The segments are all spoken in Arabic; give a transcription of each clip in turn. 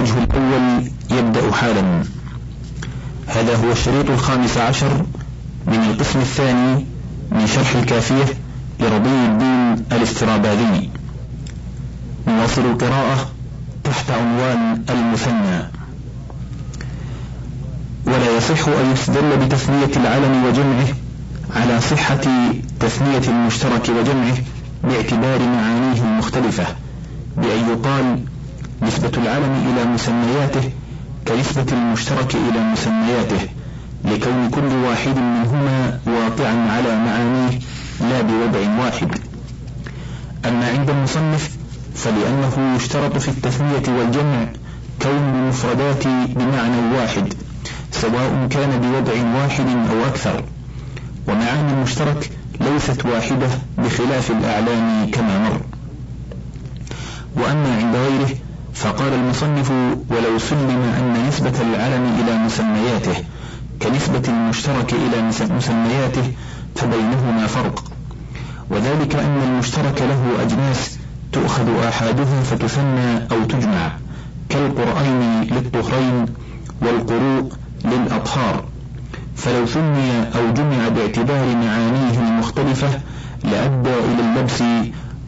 الوجه الأول يبدأ حالا. هذا هو الشريط الخامس عشر من القسم الثاني من شرح الكافية لرضي الدين الاستراباذي. نواصل القراءة تحت عنوان المثنى. ولا يصح أن يستدل بتثنية العلم وجمعه على صحة تثنية المشترك وجمعه باعتبار معانيه المختلفة بأن يقال نسبة العلم إلى مسمياته كنسبة المشترك إلى مسمياته لكون كل واحد منهما واقعا على معانيه لا بوضع واحد. أما عند المصنف فلأنه يشترط في التثنية والجمع كون المفردات بمعنى واحد سواء كان بوضع واحد أو أكثر. ومعاني المشترك ليست واحدة بخلاف الأعلام كما مر. وأما فقال المصنف ولو سلم أن نسبة العلم إلى مسمياته كنسبة المشترك إلى مسمياته فبينهما فرق. وذلك أن المشترك له أجناس تؤخذ آحادها فتثنى أو تجمع كالقرآن للطهرين والقروء للأطهار. فلو ثني أو جمع باعتبار معانيه المختلفة لأدى إلى اللبس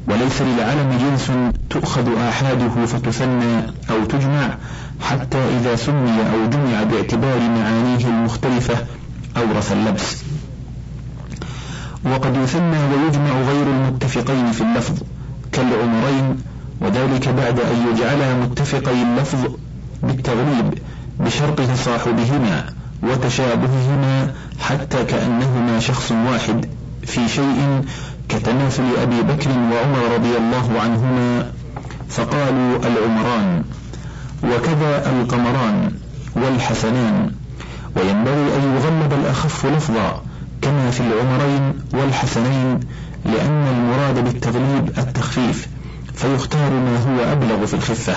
وليس للعلم جنس تؤخذ آحاده فتثنى أو تجمع حتى إذا سمي أو جمع باعتبار معانيه المختلفة أورث اللبس. وقد يثنى ويجمع غير المتفقين في اللفظ كالعمرين وذلك بعد أن يجعلها متفقي اللفظ بالتغليب بشرط تصاحبهما وتشابههما حتى كأنهما شخص واحد. في شيء كتماثل أبي بكر وعمر رضي الله عنهما فقالوا العمران وكذا القمران والحسنان. وينبغي أن يغلب الأخف لفظا كما في العمرين والحسنين لأن المراد بالتغليب التخفيف فيختار ما هو أبلغ في الخفة.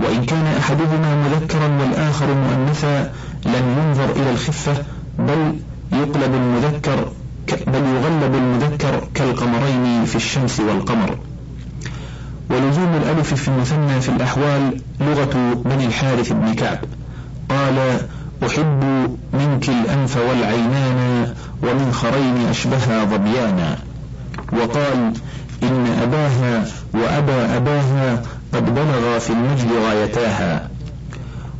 وإن كان أحدهما مذكرا والآخر مؤنثا لم ينظر إلى الخفة بل يقلب المذكر بل يغلب المذكر كالقمرين في الشمس والقمر. ولزوم الألف في المثنى في الأحوال لغة بني الحارث بن كعب. قال أحب منك الأنف والعينان ومن خرين أشبها ظبيانا. وقال إن أباها وأبا أباها قد بلغا في المجد غايتاها.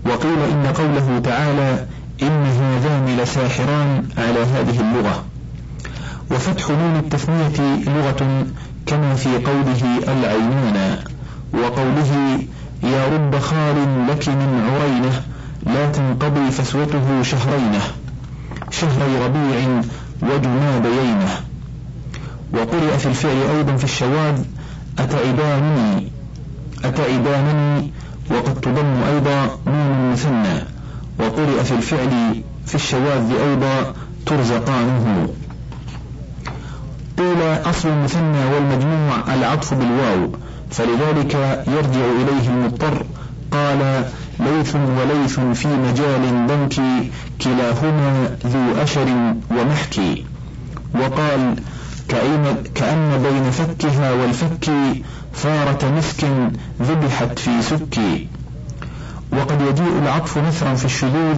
وقيل إن قوله تعالى إن هذان لساحران على هذه اللغة. وفتح نون التثنية لغة كما في قوله العينون وقوله يا رب خال لك من عرينة لا تنقضي فسوته شهرينة شهري ربيع وجماد يينة. وقرئ في الفعل أيضا في الشواذ أتعبانني أتعبانني وقد تضم أيضا نون المثنى وقرئ في الفعل في الشواذ أيضا ترزقانه. قيل أصل المثنى والمجموع العطف بالواو فلذلك يرجع إليه المضطر قال ليث وليث في مجال ضنك كلاهما ذو أشر ومحكي وقال كأن بين فكها والفك فارة مسك ذبحت في سك وقد يجيء العطف نثرا في الشذوذ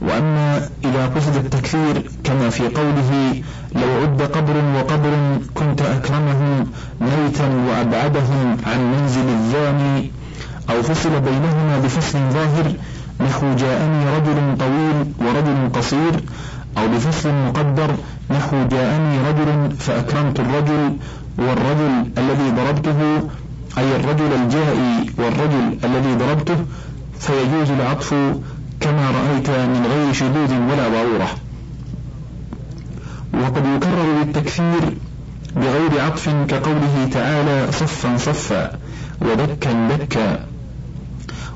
وأما إذا قصد التكثير كما في قوله لو عد قبر وقبر كنت أكرمهم ميتا وأبعدهم عن منزل الزاني أو فصل بينهما بفصل ظاهر نحو جاءني رجل طويل ورجل قصير أو بفصل مقدر نحو جاءني رجل فأكرمت الرجل والرجل الذي ضربته أي الرجل الجائي والرجل الذي ضربته فيجوز العطف كما رأيت من غير شذوذ ولا ضرورة. وقد يكرر بالتكثير بغير عطف كقوله تعالى صفا صفا ودكا دكا.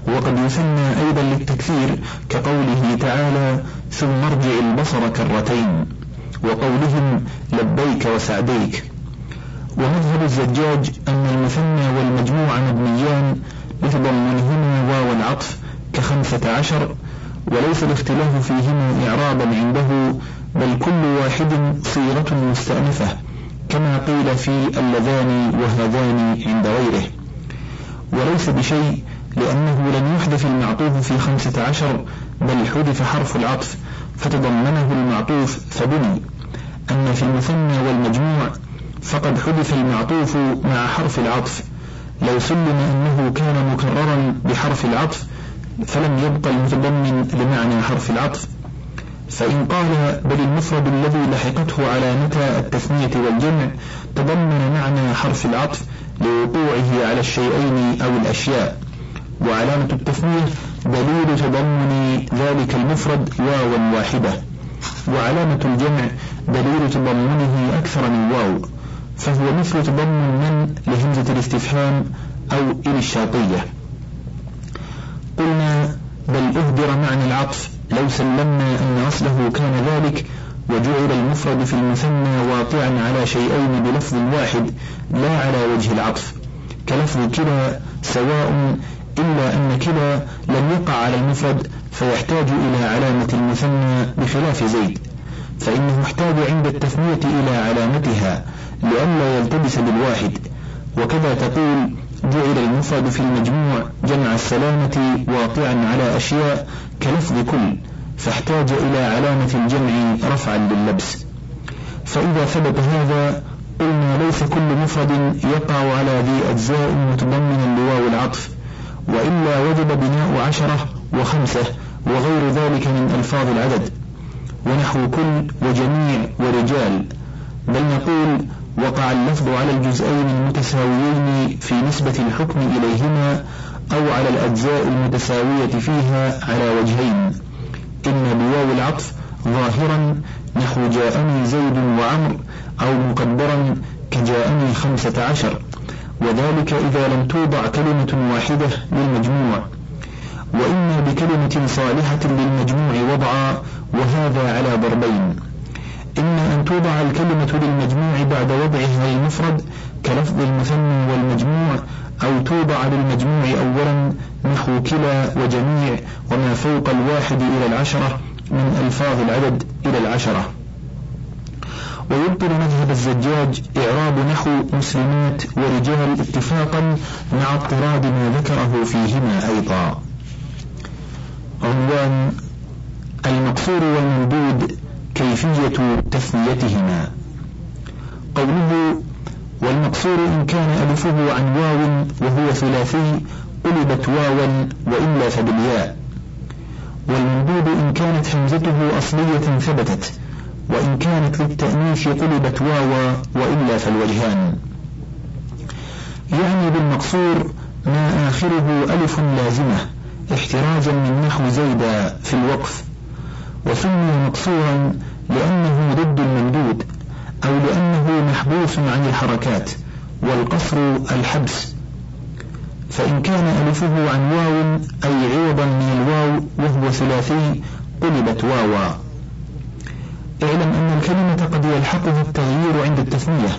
وقد يثنى أيضا للتكثير كقوله تعالى ثم ارجع البصر كرتين وقولهم لبيك وسعديك. ومذهب الزجاج أن المثنى والمجموع مبنيان لتضمنهما واو العطف كخمسة عشر وليس الاختلاف فيهما إعرابا عنده بل كل واحد صيغة مستأنفة كما قيل في اللذان وهذان عند غيره. وليس بشيء لأنه لم يحذف المعطوف في خمسة عشر بل حذف حرف العطف فتضمنه المعطوف فبني. أما في المثنى والمجموع فقد حذف المعطوف مع حرف العطف لو سلم أنه كان مكررا بحرف العطف فلم يبق المتضمن لمعنى حرف العطف. فإن قال بل المفرد الذي لحقته علامة التثنية والجمع تضمن معنى حرف العطف لوقوعه على الشيئين أو الأشياء. وعلامة التثنية دليل تضمن ذلك المفرد واوا واحدة. وعلامة الجمع دليل تضمنه أكثر من واو. فهو مثل تضمن من لهمزة الاستفهام أو إلى الشاطية قلنا بل أهدر معنى العطف لو سلمنا أن أصله كان ذلك وجعل المفرد في المثنى واقعا على شيئين بلفظ واحد لا على وجه العطف. كلفظ كلا سواء إلا أن كلا لم يقع على المفرد فيحتاج إلى علامة المثنى بخلاف زيد فإنه احتاج عند التثنية إلى علامتها لئلا يلتبس بالواحد. وكذا تقول جعل المفرد في المجموع جمع السلامة واقعا على أشياء كلفظ كل فاحتاج إلى علامة الجمع رفعا لللبس. فإذا ثبت هذا قلنا ليس كل مفرد يقع على ذي أجزاء متضمنا لواو العطف وإلا وجب بناء عشرة وخمسة وغير ذلك من ألفاظ العدد. ونحو كل وجميع ورجال. بل نقول وقع اللفظ على الجزئين المتساويين في نسبة الحكم إليهما أو على الأجزاء المتساوية فيها على وجهين. إما بواو العطف ظاهرا نحو جاءني زيد وعمر أو مقدرا كجاءني خمسة عشر. وذلك إذا لم توضع كلمة واحدة للمجموع. وإما بكلمة صالحة للمجموع وضعا وهذا على ضربين. إما أن توضع الكلمة للمجموع بعد وضعها للمفرد كلفظ المثنى والمجموع أو توضع للمجموع أولا نحو كلا وجميع وما فوق الواحد إلى العشرة من ألفاظ العدد إلى العشرة. ويبطل مذهب الزجاج إعراب نحو مسلمات ورجال اتفاقا مع اضطراد ما ذكره فيهما أيضا. عنوان المقصور والممدود كيفية تثنيتهما. قوله والمقصور إن كان ألفه عن واو وهو ثلاثي قلبت واوا وإلا فبالياء. والممدود إن كانت همزته أصلية ثبتت وإن كانت للتأنيث قلبت واوا وإلا فالوجهان. يعني بالمقصور ما آخره ألف لازمة احتراجا من نحو زيد في الوقف. وسمي مقصورا لأنه ضد الممدود أو لأنه محبوس عن الحركات والقصر الحبس. فإن كان ألفه عن واو أي عوضا من الواو وهو ثلاثي قلبت واوا. اعلم أن الكلمة قد يلحقها التغيير عند التثنية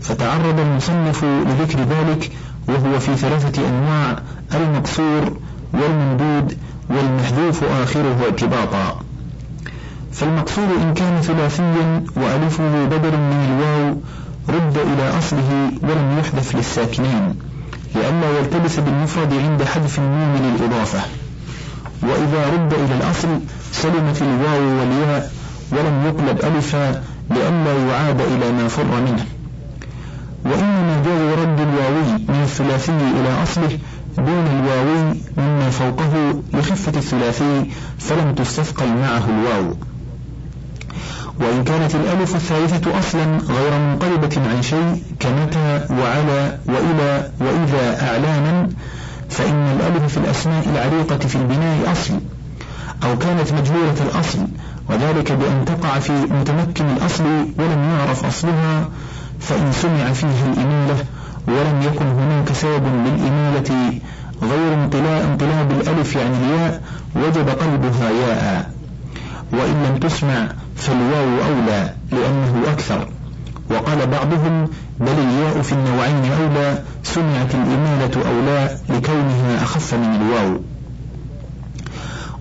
فتعرض المصنف لذكر ذلك وهو في ثلاثة أنواع المقصور والممدود والمحذوف آخره ارتباطا فالمقصور إن كان ثلاثيا وألفه بدل من الواو رد إلى أصله ولم يحذف للساكنين لئلا يلتبس بالمفرد عند حذف النون للإضافة. وإذا رد إلى الأصل سلمت الواو والياء ولم يقلب ألفا لئلا يعاد إلى ما فر منه. وإنما جاء رد الواوي من الثلاثي إلى أصله دون الواوي مما فوقه لخفة الثلاثي فلم تستثقل معه الواو. وإن كانت الألف الثالثة أصلا غير منقلبة عن شيء كمتى وعلى وإلى وإذا أعلاما فإن الألف في الأسماء العريقة في البناء أصل أو كانت مجهولة الأصل وذلك بأن تقع في متمكن الأصل ولم يعرف أصلها فإن سمع فيها الإمالة ولم يكن هناك سبب للإمالة غير انقلاب الألف عن الياء وجب قلبها ياء. وإن لم تسمع فالواو أولى لأنه أكثر. وقال بعضهم بل الياء في النوعين أولى سمعت الإمالة أولى لكونها أخف من الواو.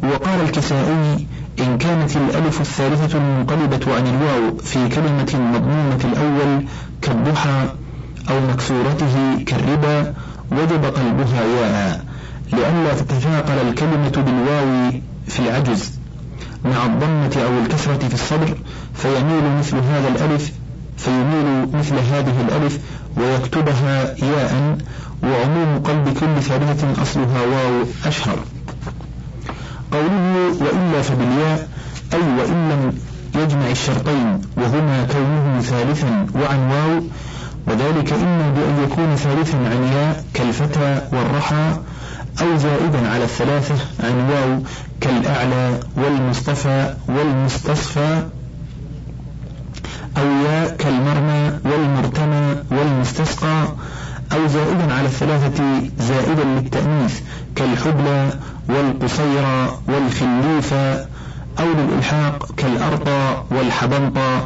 وقال الكسائي إن كانت الألف الثالثة المنقلبة عن الواو في كلمة مضمومة الأول كالضحى أو مكسورته كالربا وجب قلبها ياء وألا تتثاقل الكلمة بالواو في العجز. مع الضمة أو الكسرة في الصدر فيميل مثل هذا الألف فيميل مثل هذه الألف ويكتبها ياء وعموم قلب كل ثالثة أصلها واو أشهر. قوله وإلا فبالياء أي وإن لم يجمع الشرطين وهما كونه ثالثا وعن واو وذلك إما بأن يكون ثالثا عن ياء كالفتى والرحى أو زائدا على الثلاثة عن واو كالأعلى والمصطفى والمستصفى أو ياء كالمرمى والمرتمى والمستسقى أو زائدا على الثلاثة زائدا للتأنيث كالحبلى والقصيرى والخليفة أو للإلحاق كالأرطى والحبنطى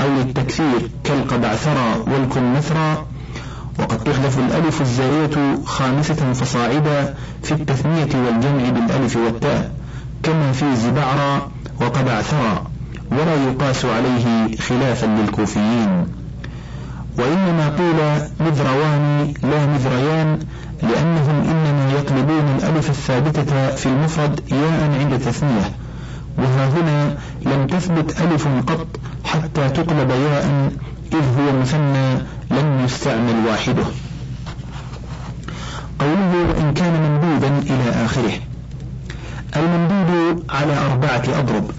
أو للتكثير كالقبعثرى والكمثرى وقد تحذف الألف الزائدة خامسة فصاعدا في التثنية والجمع بالألف والتاء كما في زبعرى وقبعثرى ولا يقاس عليه خلافا للكوفيين. وإنما قيل مذروان لا مذريان لأنهم إنما يقلبون الألف الثابتة في المفرد ياء عند تثنية وها هنا لم تثبت ألف قط حتى تقلب ياء إذ هو مثنى لم يستعمل واحدة. قوله وإن كان ممدودا إلى آخره. الممدود على أربعة أضرب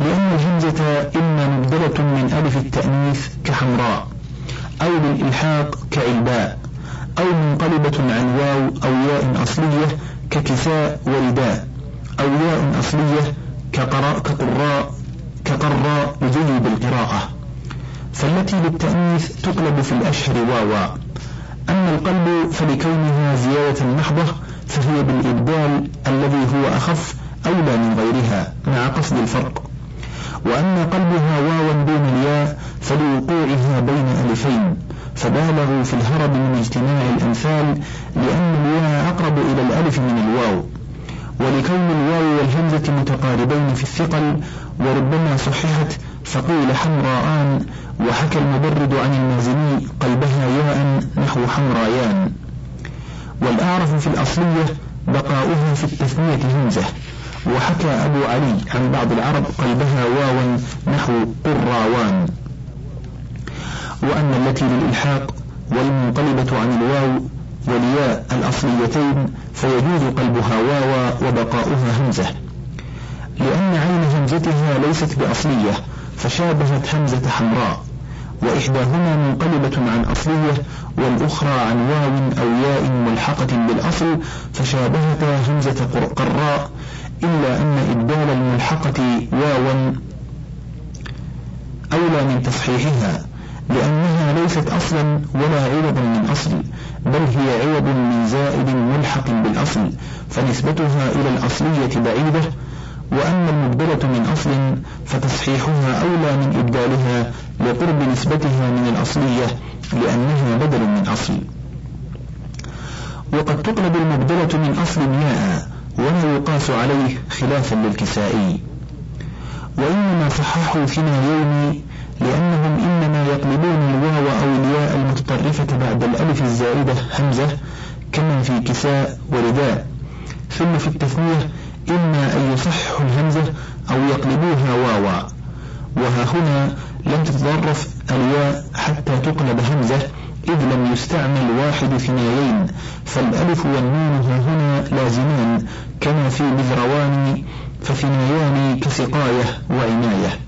لأن الهمزة إما مبدلة من ألف التأنيث كحمراء أو بالإلحاق كعلباء أو منقلبة عن واو أو ياء أصلية ككساء ورداء أو ياء أصلية كقراء كقراء كقراء لجيب القراءة فالتي للتأنيث تقلب في الأشهر واوا أما القلب فلكونها زيادة محضة فهي بالإبدال الذي هو أخف أولى من غيرها مع قصد الفرق. وأما قلبها واوا دون الياء فلوقوعها بين ألفين فبالغوا في الهرب من اجتماع الأمثال لأن الياء أقرب إلى الألف من الواو. ولكون الواو والهمزة متقاربين في الثقل وربما صححت فقيل حمراءان وحكى المبرد عن المازني قلبها ياء نحو حمرايان والأعرف في الأصلية بقاؤها في التثنية همزة. وحكى أبو علي عن بعض العرب قلبها واوا نحو قراوان. وأن التي للإلحاق والمنقلبة عن الواو والياء الأصليتين فيجوز قلبها واوا وبقاؤها همزة. لأن عين همزتها ليست بأصلية فشابهت همزة حمراء وإحداهما منقلبة عن أصلية والأخرى عن واو أو ياء ملحقة بالأصل فشابهتا همزة قراء إلا أن إبدال الملحقة واوا أولى من تصحيحها لأنها ليست أصلا ولا عوضا من أصل بل هي عوض من زائد ملحق بالأصل فنسبتها إلى الأصلية بعيدة وأما المبدلة من أصل فتصحيحها أولى من إبدالها لقرب نسبتها من الأصلية لأنها بدل من أصل. وقد تقلب المبدلة من أصل ياء ولا يقاس عليه خلافا للكسائي. وإنما صححوا ثنايين لأنهم إنما يقلبون الواو أو الياء المتطرفة بعد الألف الزائدة همزة كما في كساء ورداء. ثم في التثنية إما أن يصححوا الهمزة أو يقلبوها واوا وها هنا لم تتطرف الياء حتى تقلب همزة إذ لم يستعمل واحد ثنايين. فالألف والنون ها هنا لازمان كما في مذروان فثنايان كسقاية وعناية.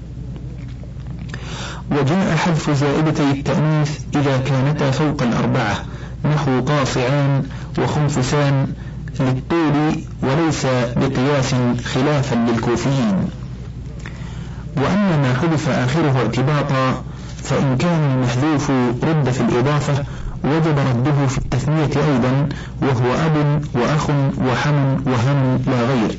وجاء حذف زائدتي التأنيث إذا كانتا فوق الأربعة نحو قاصعان وخنفسان للطول وليس بقياس خلافا للكوفيين. وأما ما حذف آخره ارتباطا فإن كان المحذوف رد في الإضافة وجب رده في التثنية أيضا وهو أب وأخ وحم وهم لا غير.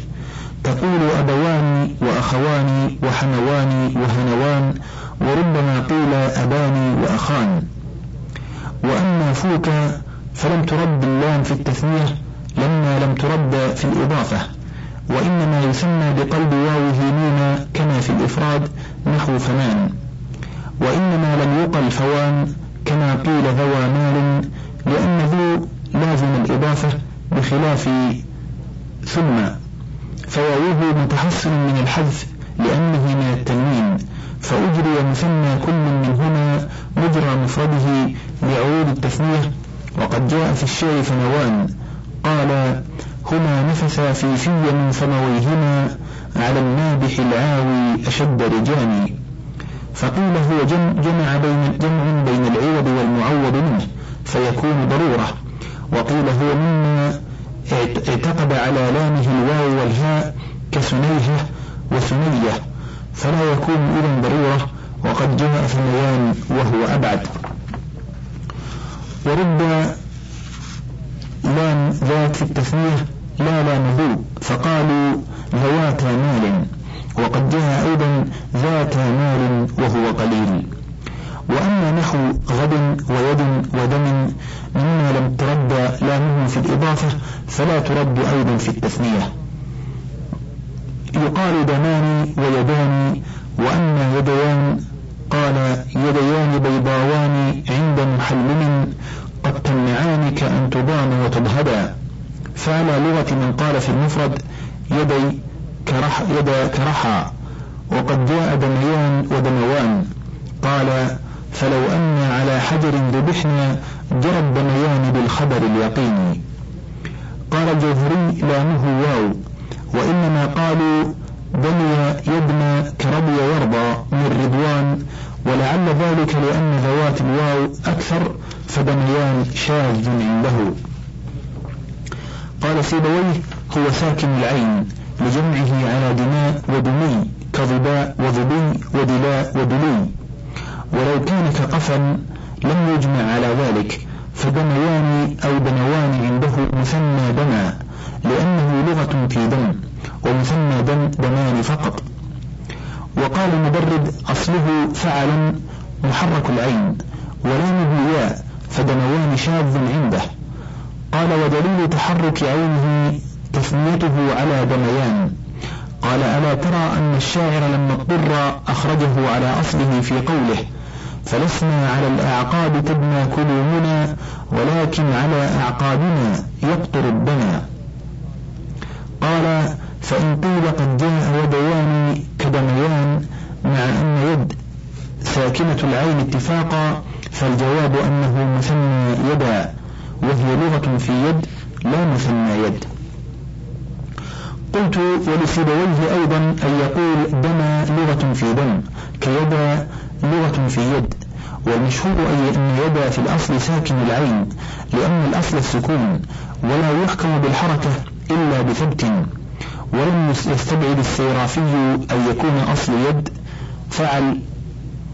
تقول أبوان وأخوان وحموان وهنوان وربما قيل أبان وأخان. وأما فوك فلم ترد اللام في التثنية لما لم ترد في الإضافة وإنما يسمى بقلب واوه نون كما في الإفراد نحو فمان وإنما لم يقل فوان كما قيل ذوى مال لأن ذو لازم الإضافة بخلاف ثم فواوه متحصن من الحذف لأنه من التنوين فأجري مثنى كل منهما مجرى مفرده لعروض التثنية وقد جاء في الشعر فنوان. قال هما نفث في في من فمويهما على النابح العاوي أشد رجاني فقيل هو جمع بين جمع بين العوض والمعوض منه فيكون ضرورة. وقيل هو مما اعتقد على لامه الواو والهاء كسنيهة وثنية فلا يكون إذا ضرورة وقد جاء ثنيان وهو أبعد. ورب لام ذات في التثنية لا لام ذو. فقالوا ذوات مال. وقد جاء أيضا ذات مال وهو قليل. وأما نحو غد ويد ودم مما لم ترد لامه في الإضافة فلا ترد أيضا في التثنية يقال دمان ويدان وأما يديان قال يديان بيضاوان عند محلم قد تمنعان كأن تضام وتضهدا فعلى لغة من قال في المفرد يدي كرح يد كرحى وقد جاء دميان ودموان. قال فلو أن على حجر ذبحنا جرى الدميان بالخبر اليقين. قال الجوهري لامه واو. وإنما قالوا بني يدمى كرضي يرضى من رضوان. ولعل ذلك لأن ذوات الواو أكثر فدميان شاذ عنده. قال سيبويه هو ساكن العين لجمعه على دماء ودمي كظباء وظبي ودلاء ودلي ولو كان كقفا لم يجمع على ذلك فدميان أو دموان عنده مثنى دما لأنه لغة في دم ومثنى دم دمان فقط. وقال المبرد أصله فعل محرك العين ولامه ياء فدموان شاذ عنده. قال ودليل تحرك عينه تثنيته على دميان قال ألا ترى أن الشاعر لما اضطر أخرجه على أصله في قوله فلسنا على الأعقاب تبنى كلومنا ولكن على أعقابنا يقطر الدنا قال فإن قيل قد جاء يديان كدميان مع أن يد ساكنة العين اتفاقا فالجواب أنه مثنى يدا وهي لغة في يد لا مثنى يد. قلت ولسيبويه أيضا أن يقول دم لغة في دم كيدا لغة في يد. والمشهور أي أن يدا في الأصل ساكن العين لأن الأصل السكون ولا يحكم بالحركة إلا بثبت. ولم يستبعد السيرافي أن يكون أصل يد فعل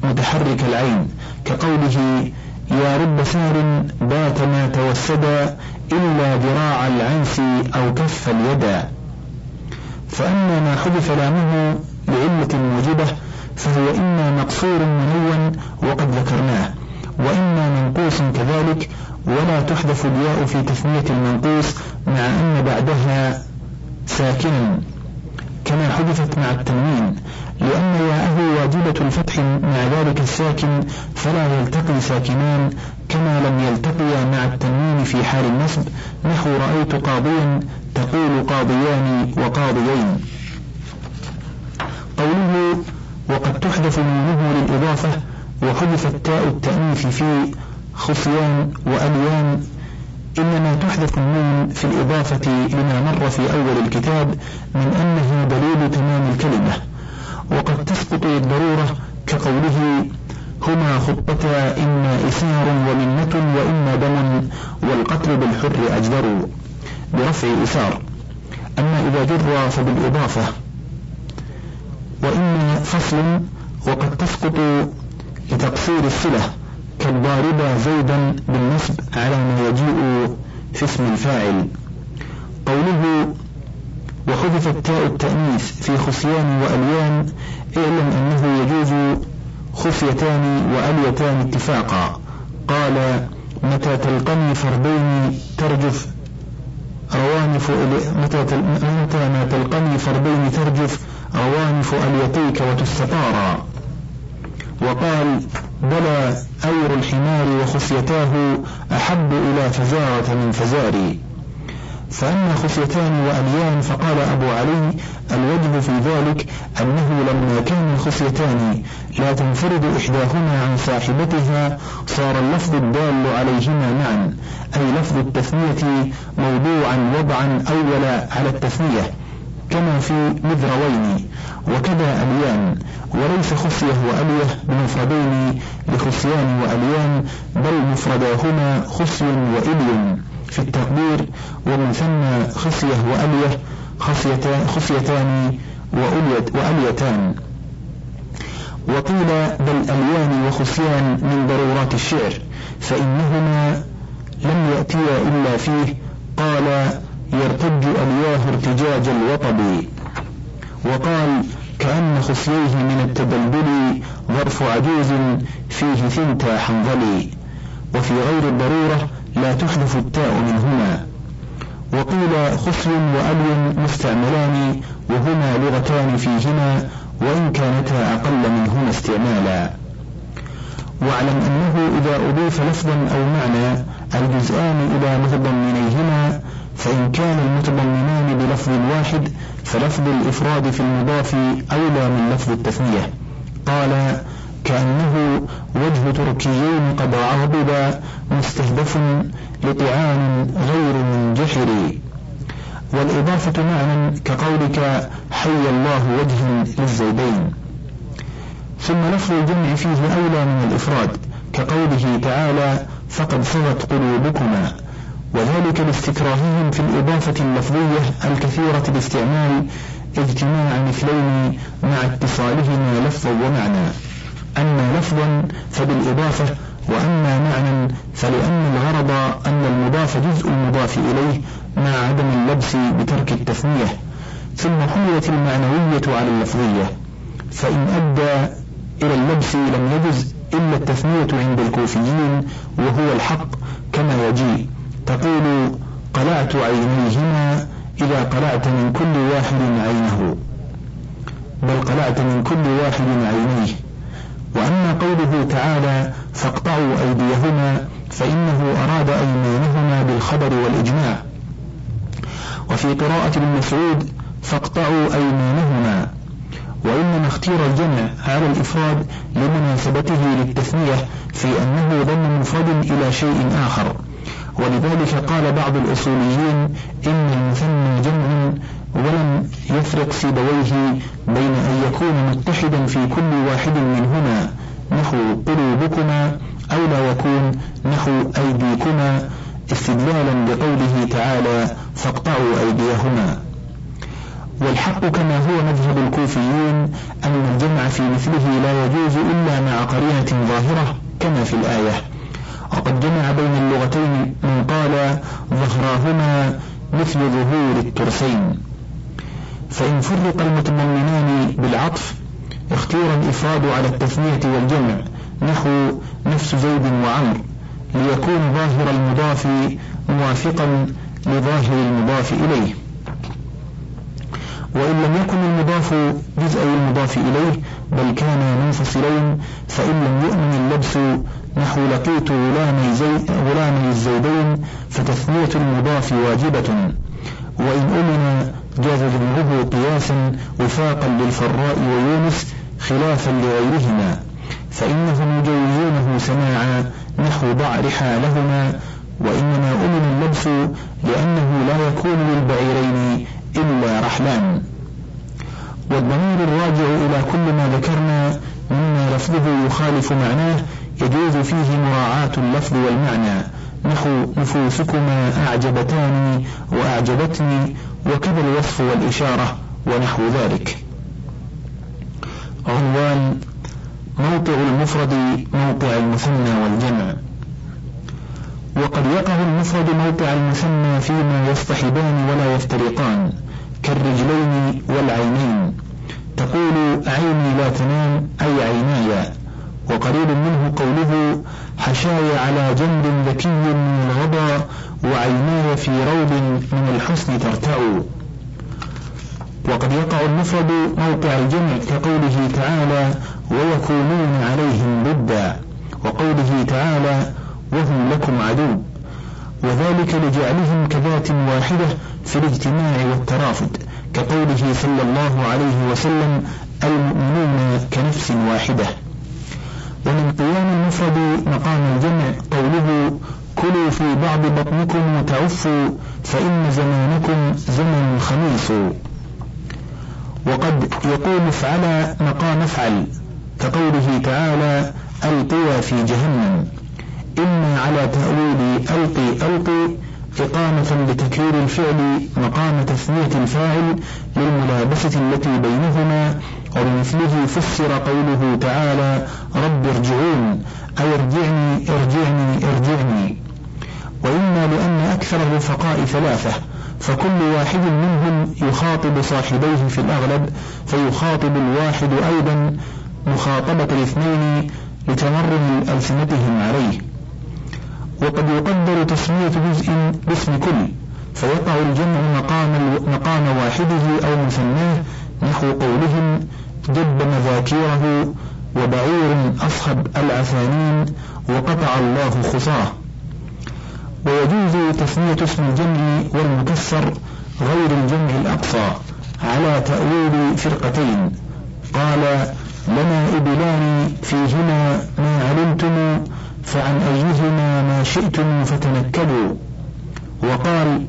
متحرك العين كقوله يا رب ثار بات ما توسدا إلا ذراع العنس أو كف اليدا فأما ما حذف لامه لعلة موجبة فهو إما مقصور منون وقد ذكرناه وإما منقوص كذلك ولا تحذف الياء في تثنية المنقوص مع أن بعدها ساكنا. كما حذفت مع التنوين لأن ياءه واجبة الفتح مع ذلك الساكن فلا يلتقي ساكنان كما لم يلتقيا مع التنوين في حال النصب نحو رأيت قاضيا تقول قاضيان وقاضيين. قوله وقد تحذف نونه للإضافة وحذفت تاء التأنيث في خصيان وأليان إنما تحذف النون في الإضافة لما مر في أول الكتاب من أنه دليل تمام الكلمة وقد تسقط للضرورة كقوله هما خطتا إما إثار ومنة وإما دم والقتل بالحر أجدر برفع إثار أما إذا جر فبالإضافة وإما فصل وقد تسقط لتقصير الصلة كالضارب زيدا بالنصب على ما يجيء في اسم الفاعل. قوله وحذفت تاء التأنيث في خصيان وأليان اعلم أنه يجوز خفيتان وأليتان اتفاقا. قال متى تلقني فردين ترجف؟ روانف متى متى ما تلقني فردين ترجف؟ روانف أليتيك وتستطارا. وقال بلى أير الحمار وخفيتاه أحب إلى فزارة من فزاري. فأما خصيتان وأليان فقال أبو علي الوجه في ذلك أنه لما كان الخصيتان لا تنفرد إحداهما عن صاحبتها صار اللفظ الدال عليهما معا أي لفظ التثنية موضوعا وضعا أول على التثنية. كما في مذروين وكذا أليان وليس خصية وألية بمفردين لخصيان وأليان بل مفرداهما خصي وإلي في التقدير ومن ثم خصية وألية خصيتان, خصيتان وأليتان. وقيل بل أليان وخصيان من ضرورات الشعر فإنهما لم يأتيا إلا فيه قال يرتج ألياه ارتجاج الوطب. وقال كأن خصييه من التدلدل ظرف عجوز فيه ثنتا حنظلي. وفي غير الضرورة لا تحذف التاء منهما. وقيل خصي وألي مستعملان وهما لغتان فيهما وإن كانتا أقل منهما استعمالا. واعلم أنه إذا أضيف لفظا أو معنى الجزآن إلى متضمنيهما فإن كان المتضمنان بلفظ واحد فلفظ الإفراد في المضاف أولى من لفظ التثنية. قال كأنه وجه تركيين قد عضب مستهدف لطعام غير منجحر. والإضافة معنى كقولك حي الله وجه للزيدين. ثم لفظ الجمع فيه أولى من الإفراد كقوله تعالى فقد صغت قلوبكما. وذلك لاستكراههم في الإضافة اللفظية الكثيرة باستعمال اجتماع مثلين مع اتصالهما لفظا ومعنى. أما لفظا فبالإضافة وأما معنى فلأن الغرض أن المضاف جزء المضاف إليه مع عدم اللبس بترك التثنية. ثم حملت المعنوية على اللفظية. فإن أدى إلى اللبس لم يجز إلا التثنية عند الكوفيين وهو الحق كما يجيء. تقول قلعت عينيهما إذا قلعت من كل واحد عينه. بل قلعت من كل واحد عينيه. وأما قوله تعالى فاقطعوا أيديهما فإنه أراد أيمانهما بالخبر والإجماع وفي قراءة ابن مسعود فاقطعوا أيمانهما وإنما اختير الجمع على الإفراد لمناسبته للتثنية في أنه ضم مفرد إلى شيء آخر. ولذلك قال بعض الأصوليين إن المثنى جمع ولم يفرق سيبويه بين أن يكون متحدا في كل واحد منهما نحو قلوبكما أو لا يكون نحو أيديكما استدلالا بقوله تعالى فاقطعوا أيديهما والحق كما هو مذهب الكوفيين أن الجمع في مثله لا يجوز إلا مع قرينة ظاهرة كما في الآية. وقد جمع بين اللغتين من قال ظهراهما مثل ظهور الترسين فإن فرق المتضمنان بالعطف اختير الإفراد على التثنية والجمع نحو نفس زيد وعمر ليكون ظاهر المضاف موافقا لظاهر المضاف إليه. وإن لم يكن المضاف جزء المضاف إليه بل كانا منفصلين فإن لم يؤمن اللبس نحو لقيت غلامي, زي الزيدين فتثنية المضاف واجبة. وإن أمن جاز جمعه قياسا وفاقا للفراء ويونس خلافا لغيرهما. فإنهم يجوزونه سماعا نحو ضع رحالهما وإنما أمن اللبس لأنه لا يكون للبعيرين إلا رحلان. والضمير الراجع إلى كل ما ذكرنا مما لفظه يخالف معناه يجوز فيه مراعاة اللفظ والمعنى. نحو نفوسكما أعجبتاني وأعجبتني وكذا الوصف والإشارة ونحو ذلك. عنوان موقع المفرد موقع المثنى والجمع. وقد يقع المفرد موقع المثنى فيما يصطحبان ولا يفترقان كالرجلين والعينين. تقول عيني لا تنام أي عيناي؟ وقريب منه قوله حشاي على جنب ذكي من الغضا وعيناي في روض من الحسن ترتع وقد يقع المفرد موقع الجمع كقوله تعالى ويكونون عليهم ضدا وقوله تعالى وهم لكم عدو. وذلك لجعلهم كذات واحدة في الاجتماع والترافد كقوله صلى الله عليه وسلم المؤمنون كنفس واحدة. ومن قيام المفرد مقام الجمع قوله كلوا في بعض بطنكم وتعفوا فإن زمانكم زمن خميس. وقد يقول افعل مقام افعل كقوله تعالى القوا في جهنم. إما على تأويل ألقي ألقي إقامة لتكرير الفعل مقام تثنية الفاعل للملابسة التي بينهما وبمثله فسر قوله تعالى رب ارجعون أي ارجعني ارجعني ارجعني. وإما لأن أكثر الرفقاء ثلاثة فكل واحد منهم يخاطب صاحبيه في الأغلب فيخاطب الواحد أيضا مخاطبة الاثنين لتمرن ألسنتهم عليه. وقد يقدر تسمية جزء باسم كل فيقع الجمع مقام مقام واحدة أو مثناه نحو قولهم جب مذاكيره وبعير أصحب العثانين وقطع الله خصاه. ويجوز تسمية اسم الجمع والمكسر غير الجمع الأقصى على تأويل فرقتين. قال لنا إبلان فيهما ما علمتم فعن أيهما ما شئتم فتنكبوا وقال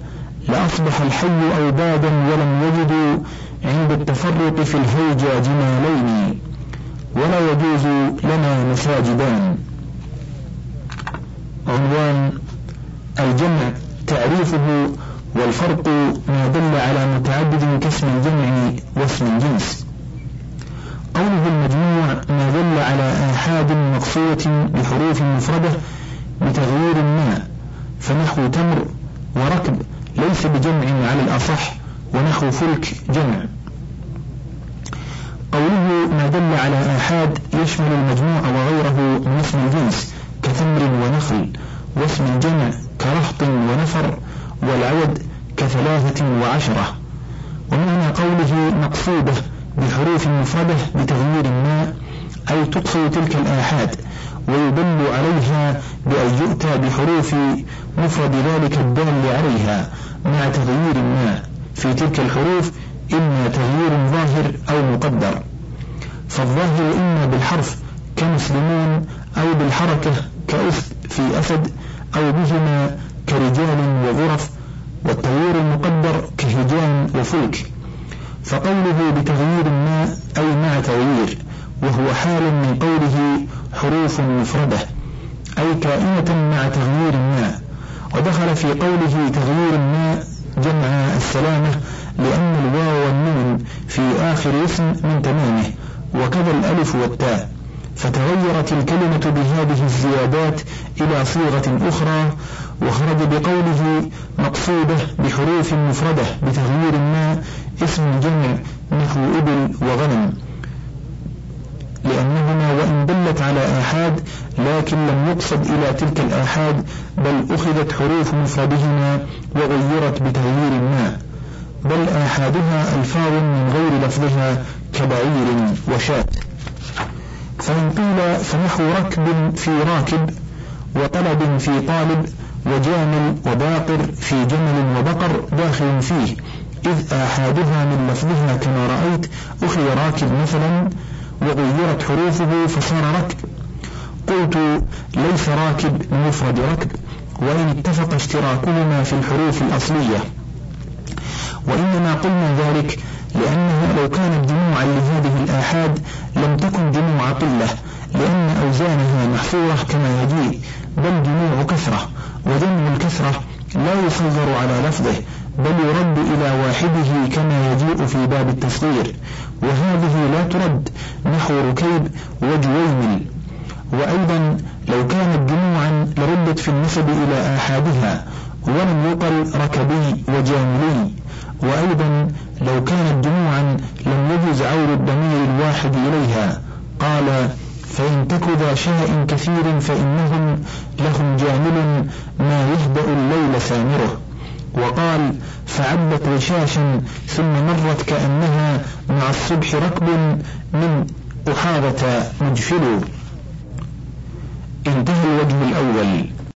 لأصبح الحي أوبادا ولم يجدوا عند التفرق في الهيجا جمالين ولا يجوز لنا مساجدان. عنوان الجمع تعريفه والفرق ما دل على متعدد كاسم الجمع واسم الجنس. قوله المجموع ما دل على آحاد مقصورة بحروف مفردة بتغيير ما فنحو تمر وركب ليس بجمع على الأصح. ونحو فلك جمع. قوله ما دل على آحاد يشمل المجموع وغيره من اسم الجنس كثمر ونخل واسم الجمع كرهط ونفر والعدد كثلاثة وعشرة. ومعنى قوله مقصودة بحروف مفردة بتغيير ما أي تطفئ تلك الآحاد ويدل عليها بأن يؤتى بحروف مفرد ذلك الدال عليها مع تغيير ما في تلك الحروف من تمامه وكذا الألف والتاء. فتغيرت الكلمة بهذه الزيادات إلى صيغة أخرى وخرج بقوله مقصودة بحروف مفردة بتغيير ما اسم الجمع نحو إبل وغنم. لأنهما وإن دلت على آحاد لكن لم يقصد إلى تلك الآحاد بل أخذت حروف مفردهما وغيرت بتغيير ما. بل آحادها ألفاظ من غير لفظها كبعير وشاة. فإن قيل فنحو ركب في راكب وطلب في طالب وجامل وباقر في جمل وبقر داخل فيه إذ آحادها من لفظها كما رأيت أخذ راكب مثلا وغيرت حروفه فصار ركب. قلت ليس راكب مفرد ركب وإن اتفق اشتراكهما في الحروف الأصلية. وإنما قلنا ذلك لأنه لو كانت جموعا لهذه الآحاد لم تكن جموع قلة لأن أوزانها محفورة كما يجيء بل جموع كثرة وجمع الكثرة لا يصغر على لفظه بل يرد إلى واحدة كما يجيء في باب التصغير وهذه لا ترد نحو ركيب وجويمل وأيضا لو كانت جموعا لردت في النسب إلى آحادها ولم يقل ركبي وجاملي. وأيضا لو كانت جموعا لم يجوز عور الضمير الواحد إليها قال فإن تك ذا شاء كثير فإنهم لهم جامل ما يهدأ الليل سامره وقال فعبت رشاشا ثم مرت كأنها مع الصبح ركب من أحاضة مجفل انتهى الوجه الأول.